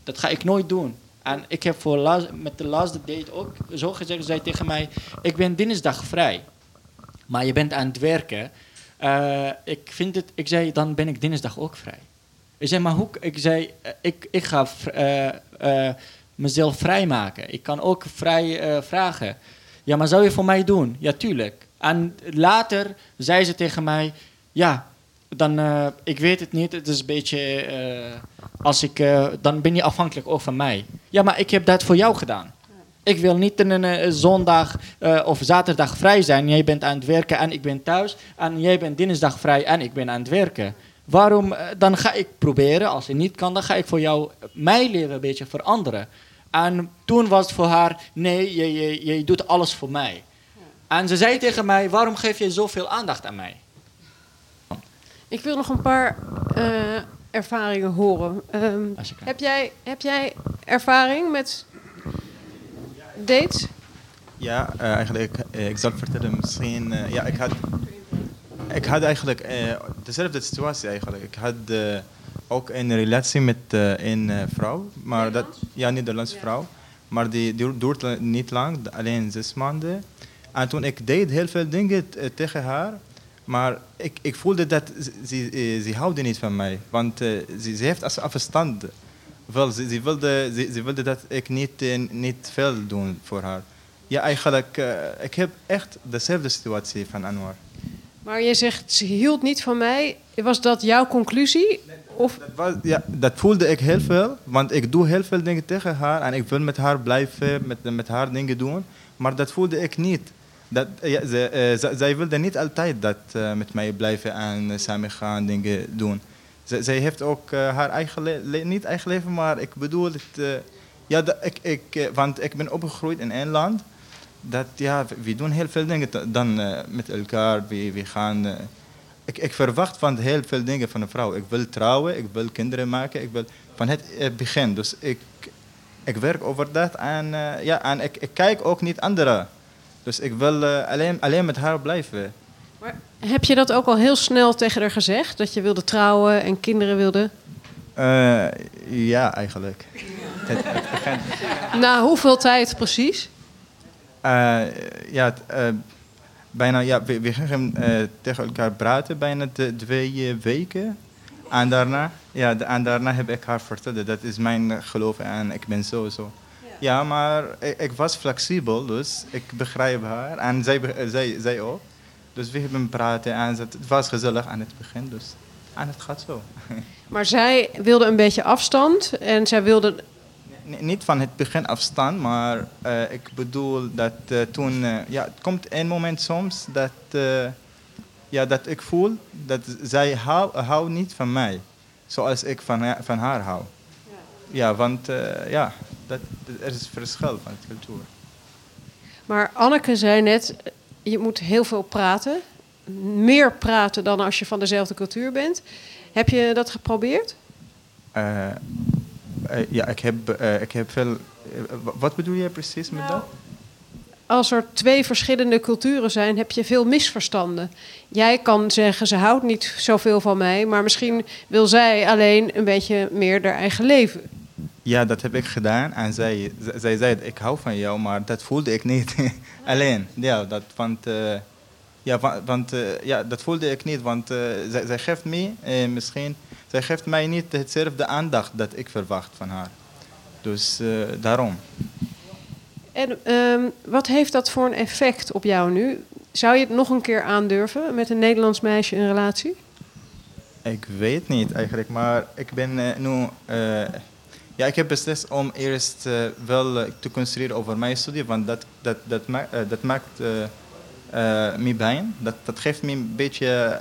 Dat ga ik nooit doen. En ik heb voor laat- met de laatste date ook zo gezegd, zei tegen mij, ik ben dinsdag vrij. Maar je bent aan het werken. Eh, ik vind het, ik zei, dan ben ik dinsdag ook vrij. Ik zei, maar hoe, ik zei, ik, ik ga eh, mezelf vrijmaken. Ik kan ook vrij eh, vragen. Ja, maar zou je voor mij doen? Ja, tuurlijk. En later zei ze tegen mij, ja, dan, eh, ik weet het niet. Het is een beetje, eh, als ik, dan ben je afhankelijk ook van mij. Ja, maar ik heb dat voor jou gedaan. Ik wil niet een, zondag of zaterdag vrij zijn. Jij bent aan het werken en ik ben thuis. En jij bent dinsdag vrij en ik ben aan het werken. Waarom? dan ga ik proberen. Als het niet kan, dan ga ik voor jou mijn leven een beetje veranderen. En toen was het voor haar, nee, je, je, je doet alles voor mij. En ze zei tegen mij, waarom geef je zoveel aandacht aan mij? Ik wil nog een paar eh, ervaringen horen. Ehm, heb, jij, heb jij ervaring met dates? Ja, eh, eigenlijk, eh, ik zal vertellen misschien. ja, ik had, ik had eigenlijk eh, dezelfde situatie eigenlijk. Ik had ook een relatie met eh, een eh, vrouw, maar dat, ja, Nederlandse vrouw. Maar die duurt, niet lang, alleen zes maanden. En toen ik deed heel veel dingen t- eh, tegen haar, maar ik, ik voelde dat ze, ze, ze houden niet van mij. Want ze, ze heeft als afstand. Wel, ze, ze, wilde, ze, ze wilde dat ik niet, niet veel doen voor haar. Ja, eigenlijk, eh, ik heb echt dezelfde situatie van Anwar. Maar je zegt, ze hield niet van mij. Was dat jouw conclusie? Of Dat, ja, dat voelde ik heel veel, want ik doe heel veel dingen tegen haar en ik wil met haar blijven, met, met haar dingen doen. Maar dat voelde ik niet. Dat, ze, eh, z- zij wilde niet altijd dat eh, met mij blijven en eh, samen gaan dingen doen. Zij heeft ook eh, haar eigen le- le- niet eigen leven, maar ik bedoel het. eh, ja, ik, ik, eh, want ik ben opgegroeid in een land. Dat ja, we- doen heel veel dingen dan eh, met elkaar. We, we gaan. Ik, ik verwacht van heel veel dingen van een vrouw. Ik wil trouwen, ik wil kinderen maken, ik wil van het begin. Dus ik, ik werk over dat en, eh, ja, en ik, ik kijk ook niet anderen. Dus ik wil eh, alleen, alleen met haar blijven. heb je dat ook al heel snel tegen haar gezegd? Dat je wilde trouwen en kinderen wilde? Eh, ja, eigenlijk. het, het begin. Na hoeveel tijd precies? Ja, bijna, ja, we, we gingen eh, tegen elkaar praten bijna de, twee eh, weken. En daarna, ja, de- en daarna heb ik haar verteld, dat is mijn geloof en ik ben zo zo. Ja, maar ik, ik was flexibel, dus ik begrijp haar en zij, eh, zij, zij ook. Dus we hebben praten en het, was gezellig aan het begin, dus. En het gaat zo. Maar zij wilde een beetje afstand en zij wilde niet van het begin afstand, maar eh, ik bedoel dat eh, toen... eh, ja, het komt een moment soms dat, ja, dat ik voel dat zij hou, houdt niet van mij. Zoals ik van, van haar hou. Ja, want eh, ja, dat, er is verschil van cultuur. Maar Anneke zei net, je moet heel veel praten. Meer praten dan als je van dezelfde cultuur bent. Heb je dat geprobeerd? Eh, ja, ik heb, eh, ik heb veel... eh, wa- wat bedoel je precies met dat? Als er twee verschillende culturen zijn, heb je veel misverstanden. Jij kan zeggen, ze houdt niet zoveel van mij, maar misschien wil zij alleen een beetje meer haar eigen leven. Ja, dat heb ik gedaan. En zij, zij zei, ik hou van jou, maar dat voelde ik niet. Alleen, ja, dat, want, eh, ja, wa- want eh, ja, dat voelde ik niet. Want eh, zij, zij geeft mij eh, misschien, zij geeft mij niet hetzelfde aandacht dat ik verwacht van haar. Dus daarom. En ehm, wat heeft dat voor een effect op jou nu? Zou je het nog een keer aandurven met een Nederlands meisje in relatie? Ik weet niet eigenlijk, maar ik ben nu. ja, ik heb beslist om eerst wel te concentreren over mijn studie, want dat, dat, dat, ma- dat maakt eh eh, me pijn. Dat, dat geeft me een beetje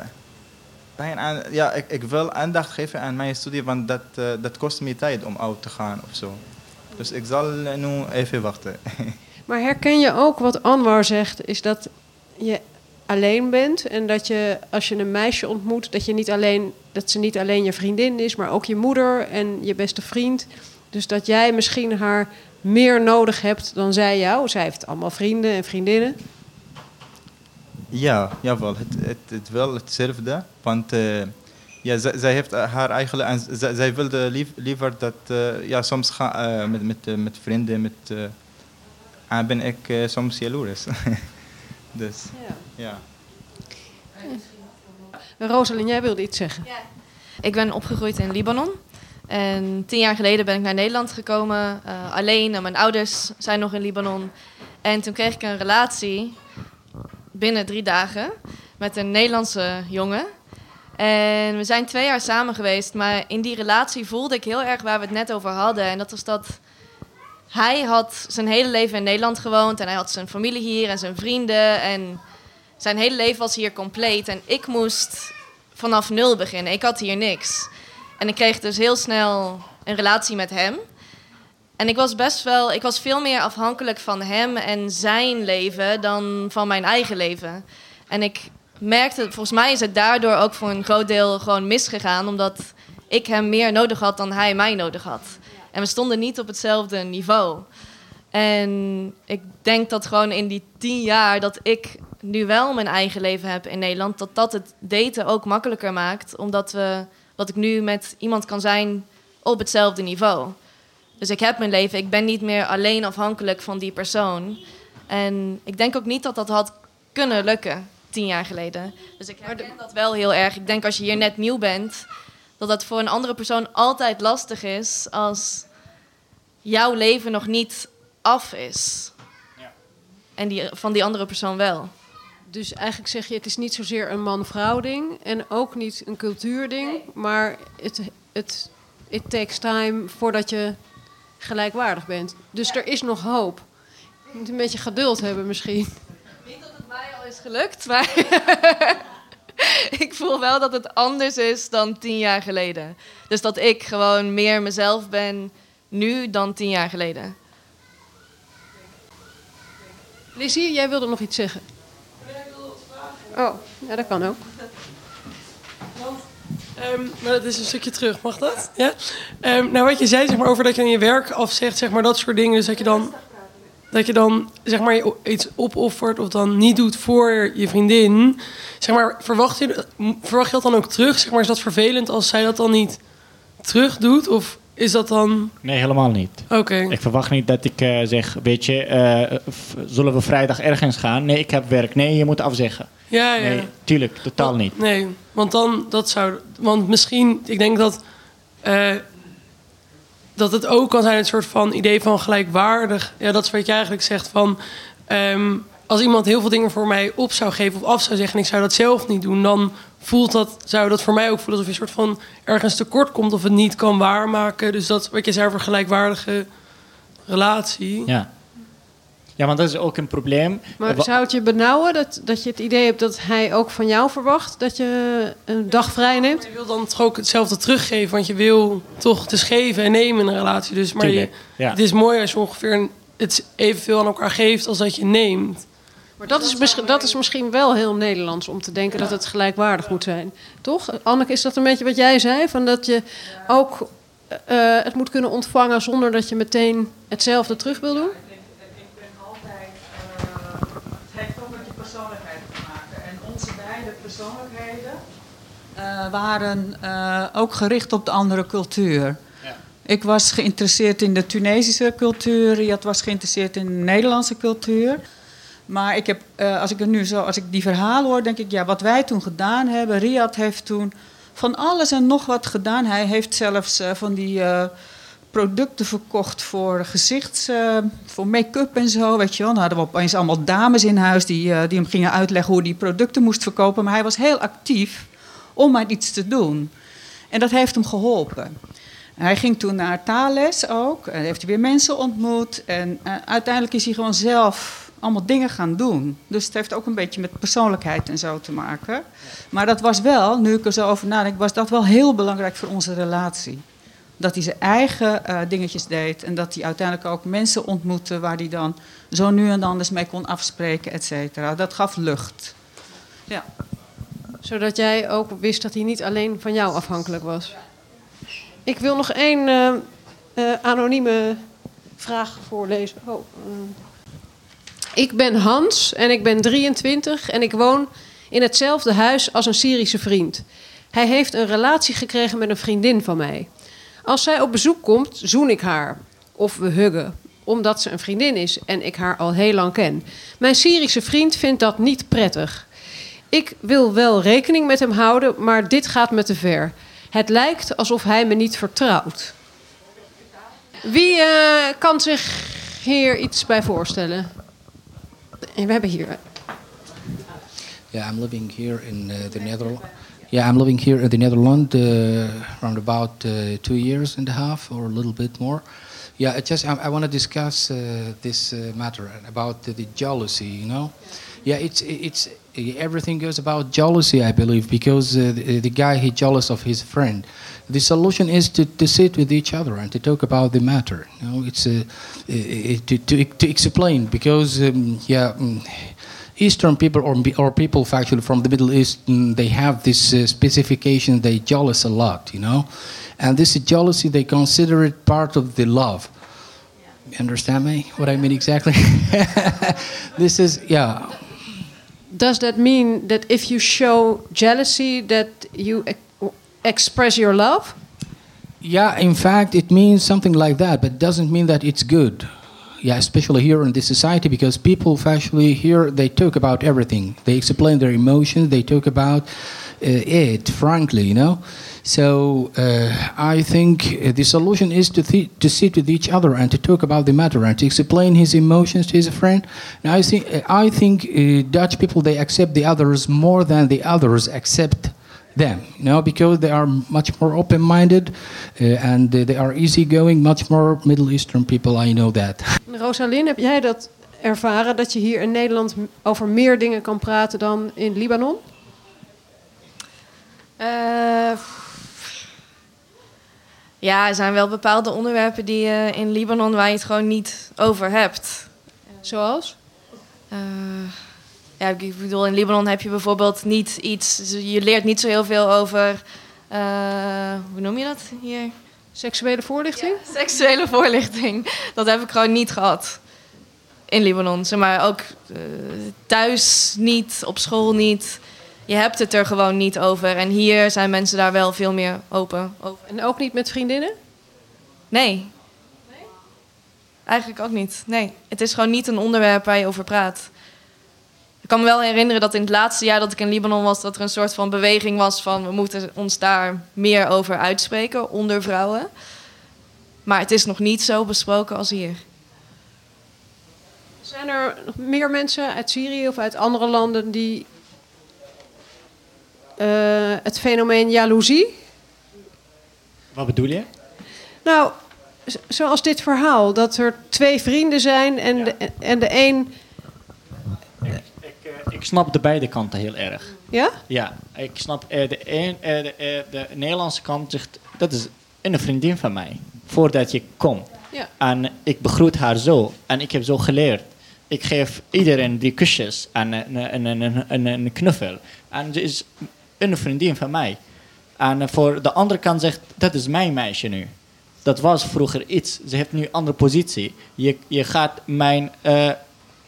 pijn aan. Ja, ik, ik wil aandacht geven aan mijn studie, want dat, eh, dat kost me tijd om uit te gaan of zo. Dus ik zal nu even wachten. Maar herken je ook wat Anwar zegt, is dat je alleen bent en dat je als je een meisje ontmoet, dat, je niet alleen, dat ze niet alleen je vriendin is, maar ook je moeder en je beste vriend. Dus dat jij misschien haar meer nodig hebt dan zij jou. Zij heeft allemaal vrienden en vriendinnen. Ja, jawel. Het, het, het wel hetzelfde. Want eh, ja, zij, zij heeft eh, haar eigen... En zij, zij wilde lief, liever dat... eh, ja, soms ga, eh, met, met, met vrienden, met... eh en ben ik soms jaloers. dus, ja. Rosalind, jij wilde iets zeggen. Ik ben opgegroeid in Libanon. En tien jaar geleden ben ik naar Nederland gekomen, eh, alleen. En mijn ouders zijn nog in Libanon. En toen kreeg ik een relatie binnen drie dagen met een Nederlandse jongen. En we zijn twee jaar samen geweest. Maar in die relatie voelde ik heel erg waar we het net over hadden. En dat was dat hij had zijn hele leven in Nederland gewoond. En hij had zijn familie hier en zijn vrienden. En zijn hele leven was hier compleet. En ik moest vanaf nul beginnen. Ik had hier niks. En ik kreeg dus heel snel een relatie met hem. En ik was best wel, ik was veel meer afhankelijk van hem en zijn leven dan van mijn eigen leven. En ik merkte, volgens mij is het daardoor ook voor een groot deel gewoon misgegaan, omdat ik hem meer nodig had dan hij mij nodig had. En we stonden niet op hetzelfde niveau. En ik denk dat gewoon in die tien jaar dat ik nu wel mijn eigen leven heb in Nederland, dat dat het daten ook makkelijker maakt, omdat we, dat ik nu met iemand kan zijn op hetzelfde niveau. Dus ik heb mijn leven, ik ben niet meer alleen afhankelijk van die persoon. En ik denk ook niet dat dat had kunnen lukken tien jaar geleden. Dus ik herken dat wel heel erg. Ik denk als je hier net nieuw bent, dat dat voor een andere persoon altijd lastig is als jouw leven nog niet af is. En die, van die andere persoon wel. Dus eigenlijk zeg je, het is niet zozeer een man-vrouw ding en ook niet een cultuurding, maar het, het it takes time voordat je gelijkwaardig bent. Dus er is nog hoop. Je moet een beetje geduld hebben misschien. Niet dat het mij al is gelukt, maar ik voel wel dat het anders is dan tien jaar geleden. Dus dat ik gewoon meer mezelf ben nu dan tien jaar geleden. Lizzie, jij wilde nog iets zeggen. Oh, ja, dat kan ook. Ehm, maar dat is een stukje terug, mag dat? Ja? Ehm, nou, wat je zei zeg maar, over dat je aan je werk afzegt, zeg maar, dat soort dingen. Dus dat je dan, dat je dan zeg maar, iets opoffert of dan niet doet voor je vriendin. Zeg maar, verwacht, je, verwacht je dat dan ook terug? Zeg maar, is dat vervelend als zij dat dan niet terug doet? Of is dat dan... Nee, helemaal niet. Oké. Ik verwacht niet dat ik eh, zeg, weet je, eh, zullen we vrijdag ergens gaan? Nee, ik heb werk. Nee, je moet afzeggen. Ja, ja. Nee, tuurlijk, totaal niet. Nee, want dan, dat zou... Want misschien, ik denk dat... eh, dat het ook kan zijn een soort van idee van gelijkwaardig. Ja, dat is wat jij eigenlijk zegt van... ehm, als iemand heel veel dingen voor mij op zou geven of af zou zeggen... en ik zou dat zelf niet doen, dan voelt dat, zou dat voor mij ook voelen... alsof je een soort van ergens tekort komt of het niet kan waarmaken. Dus dat wat je zei over gelijkwaardige relatie. Ja. Ja, want dat is ook een probleem. Maar zou het je benauwen dat, dat je het idee hebt dat hij ook van jou verwacht dat je een dag vrij neemt? Je wil dan toch ook hetzelfde teruggeven, want je wil toch het is geven en nemen in een relatie. Dus, maar je, ja. het is mooi als je ongeveer het evenveel aan elkaar geeft als dat je neemt. Maar dat is, misschien, dat is misschien wel heel Nederlands om te denken dat het gelijkwaardig moet zijn. Toch? Anneke, is dat een beetje wat jij zei? Van dat je ook eh, het moet kunnen ontvangen zonder dat je meteen hetzelfde terug wil doen? Het heeft ook met je persoonlijkheid te maken. En onze beide persoonlijkheden eh, waren eh, ook gericht op de andere cultuur. Ik was geïnteresseerd in de Tunesische cultuur, Riyad was geïnteresseerd in de Nederlandse cultuur. Maar ik heb, eh, als ik nu zo, als ik die verhalen hoor, denk ik, ja, wat wij toen gedaan hebben. Riyad heeft toen van alles en nog wat gedaan. Hij heeft zelfs eh, van die eh, producten verkocht voor gezichts, voor make-up en zo, weet je wel. Dan hadden we opeens allemaal dames in huis die, die hem gingen uitleggen hoe die producten moest verkopen. Maar hij was heel actief om maar iets te doen. En dat heeft hem geholpen. Hij ging toen naar taalles ook. En heeft hij weer mensen ontmoet. En uiteindelijk is hij gewoon zelf allemaal dingen gaan doen. Dus het heeft ook een beetje met persoonlijkheid en zo te maken. Maar dat was wel, nu ik er zo over nadenk, was dat wel heel belangrijk voor onze relatie. Dat hij zijn eigen eh, dingetjes deed. En dat hij uiteindelijk ook mensen ontmoette waar hij dan zo nu en dan eens mee kon afspreken, et cetera. Dat gaf lucht. Ja. Zodat jij ook wist dat hij niet alleen van jou afhankelijk was. Ik wil nog één eh, anonieme vraag voorlezen. Oh. Ik ben Hans en ik ben 23 en ik woon in hetzelfde huis als een Syrische vriend. Hij heeft een relatie gekregen met een vriendin van mij. Als zij op bezoek komt, zoen ik haar. Of we huggen, omdat ze een vriendin is en ik haar al heel lang ken. Mijn Syrische vriend vindt dat niet prettig. Ik wil wel rekening met hem houden, maar dit gaat me te ver. Het lijkt alsof hij me niet vertrouwt. Wie eh, kan zich hier iets bij voorstellen? Yeah, I'm living here in uh, the Netherlands. Yeah, I'm living here in the Netherlands uh, around about uh, two years and a half or a little bit more. Yeah, it just I, I want to discuss uh, this uh, matter about the, the jealousy. You know, yeah, it's it's everything goes about jealousy. I believe because uh, the, the guy he jealous of his friend. The solution is to, to sit with each other and to talk about the matter. You know, it's uh, to, to to explain because um, yeah. mm, Eastern people or, or people actually from the Middle East, mm, they have this uh, specification, they jealous a lot, you know? And this jealousy, they consider it part of the love. You understand me? What I mean exactly? this is, yeah. Does that mean that if you show jealousy, that you ex- express your love? Yeah, in fact, it means something like that, but doesn't mean that it's good. Yeah, especially here in this society, because people actually here they talk about everything. They explain their emotions. They talk about uh, it frankly, you know. So uh, I think uh, the solution is to th- to sit with each other and to talk about the matter and to explain his emotions to his friend. And I think I think uh, Dutch people they accept the others more than the others accept them, you know, because they are much more open-minded uh, and uh, they are easygoing, much more Middle Eastern people. I know that. Rosalyn, heb jij dat ervaren dat je hier in Nederland m- over meer dingen kan praten dan in Libanon? Eh, ja, er zijn wel bepaalde onderwerpen die je in Libanon waar je het gewoon niet over hebt. Zoals? Eh, ja, ik bedoel, in Libanon heb je bijvoorbeeld niet iets... Je leert niet zo heel veel over... eh, hoe noem je dat hier? Seksuele voorlichting? seksuele voorlichting. Dat heb ik gewoon niet gehad. In Libanon. Zeg maar ook eh, thuis niet, op school niet. Je hebt het er gewoon niet over. En hier zijn mensen daar wel veel meer open over. En ook niet met vriendinnen? Nee. Eigenlijk ook niet. Nee. Het is gewoon niet een onderwerp waar je over praat. Ik kan me wel herinneren dat in het laatste jaar dat ik in Libanon was, dat er een soort van beweging was van we moeten ons daar meer over uitspreken onder vrouwen. Maar het is nog niet zo besproken als hier. Zijn er nog meer mensen uit Syrië of uit andere landen die het fenomeen jaloezie? Wat bedoel je? Nou, zoals dit verhaal, dat er twee vrienden zijn en, de, en de een. Ik snap de beide kanten heel erg. Ja? Ja, ik snap eh, de, een, eh, de, eh, de Nederlandse kant zegt, dat is een vriendin van mij, voordat je komt. Ja. En ik begroet haar zo, en ik heb zo geleerd. Ik geef iedereen die kusjes en een, een, een, een, een, een knuffel. En ze is een vriendin van mij. En eh, voor de andere kant zegt, dat is mijn meisje nu. Dat was vroeger iets. Ze heeft nu een andere positie. Je, je gaat mijn eh,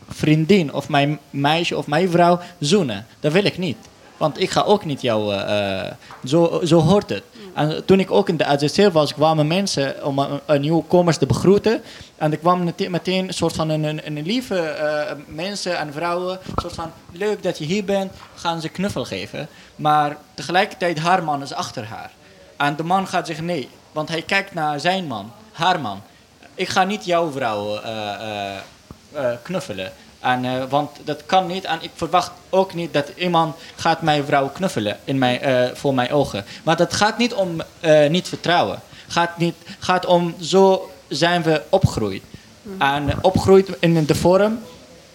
vriendin of mijn meisje of mijn vrouw zoenen. Dat wil ik niet. Want ik ga ook niet jou... eh, eh, zo, zo hoort het. En toen ik ook in de AZC was, kwamen mensen om een, nieuwkomers te begroeten. En er kwam meteen, een soort van een, een, een lieve eh, mensen en vrouwen. Een soort van, leuk dat je hier bent, gaan ze knuffel geven. Maar tegelijkertijd, haar man is achter haar. En de man gaat zeggen nee, want hij kijkt naar zijn man, haar man. Ik ga niet jouw vrouw knuffelen. En, eh, want dat kan niet. En ik verwacht ook niet dat iemand gaat mijn vrouw knuffelen in mijn, eh, voor mijn ogen. Maar dat gaat niet om eh, niet vertrouwen. Gaat niet, gaat om zo zijn we opgegroeid. En eh, opgegroeid in de vorm.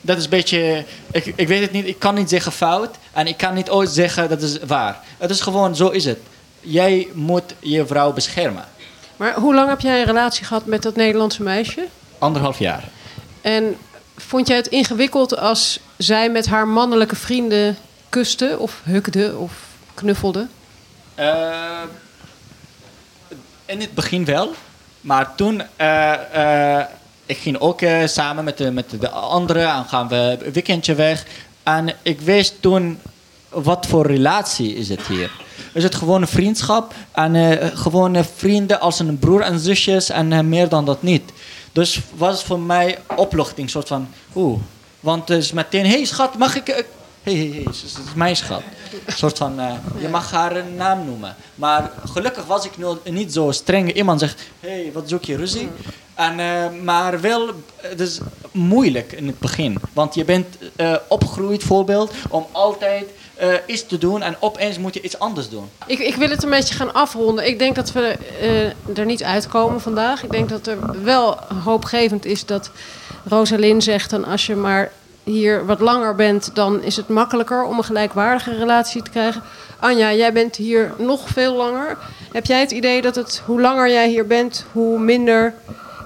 Dat is een beetje, ik, ik weet het niet, ik kan niet zeggen fout. En ik kan niet ooit zeggen dat is waar. Het is gewoon, zo is het. Jij moet je vrouw beschermen. Maar hoe lang heb jij een relatie gehad met dat Nederlandse meisje? Anderhalf jaar. En vond jij het ingewikkeld als zij met haar mannelijke vrienden kuste of hukde of knuffelde? Eh, in het begin wel. Maar toen, eh, eh, ik ging ook samen met de, met de anderen en gaan we een weekendje weg. En ik wist toen, wat voor relatie is het hier? Is het gewoon vriendschap en gewoon vrienden als een broer en zusjes en meer dan dat niet. Dus was het voor mij opluchting, soort van, oeh. Want het is meteen, hé schat, mag ik... eh, Hé, hé, hé, ze is mijn schat. Een soort van, eh, je mag haar een naam noemen. Maar gelukkig was ik niet zo streng. Iemand zegt, hé, hey, wat zoek je, ruzie? En, eh, maar wel, het is moeilijk in het begin. Want je bent eh, opgegroeid, voorbeeld, om altijd eh, iets te doen. En opeens moet je iets anders doen. Ik, ik wil het een beetje gaan afronden. Ik denk dat we eh, er niet uitkomen vandaag. Ik denk dat er wel hoopgevend is dat Rosalind zegt... dan als je maar hier wat langer bent, dan is het makkelijker om een gelijkwaardige relatie te krijgen. Anja, jij bent hier nog veel langer. Heb jij het idee dat het, hoe langer jij hier bent, hoe minder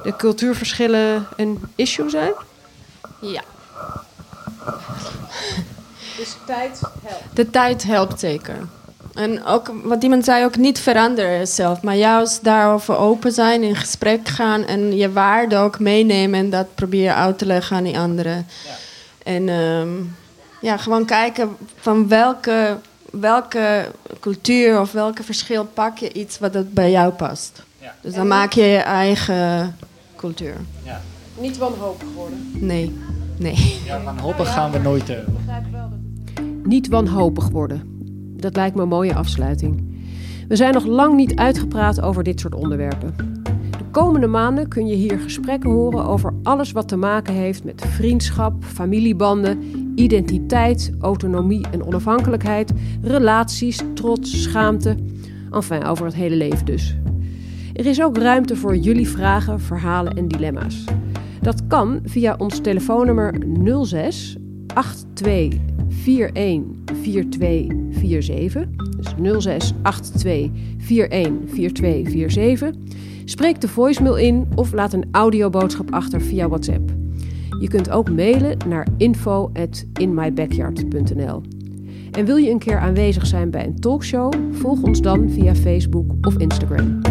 de cultuurverschillen een issue zijn? Ja. Dus tijd helpt. De tijd helpt zeker. En ook wat iemand zei, ook niet veranderen zelf, maar juist daarover open zijn, in gesprek gaan en je waarde ook meenemen en dat proberen uit te leggen aan die anderen. En ehm, ja, gewoon kijken van welke, welke cultuur of welke verschil pak je iets wat het bij jou past. Dus dan En- maak je je eigen cultuur. Niet wanhopig worden. Nee, nee. Ja, wanhopig gaan we nooit... eh, Niet wanhopig worden. Dat lijkt me een mooie afsluiting. We zijn nog lang niet uitgepraat over dit soort onderwerpen. De komende maanden kun je hier gesprekken horen over alles wat te maken heeft met vriendschap, familiebanden, identiteit, autonomie en onafhankelijkheid, relaties, trots, schaamte. Enfin, over het hele leven dus. Er is ook ruimte voor jullie vragen, verhalen en dilemma's. Dat kan via ons telefoonnummer 06 82 41 4247. Dus 06 82 41 4247. Spreek de voicemail in of laat een audioboodschap achter via WhatsApp. Je kunt ook mailen naar info@inmybackyard.nl. En wil je een keer aanwezig zijn bij een talkshow? Volg ons dan via Facebook of Instagram.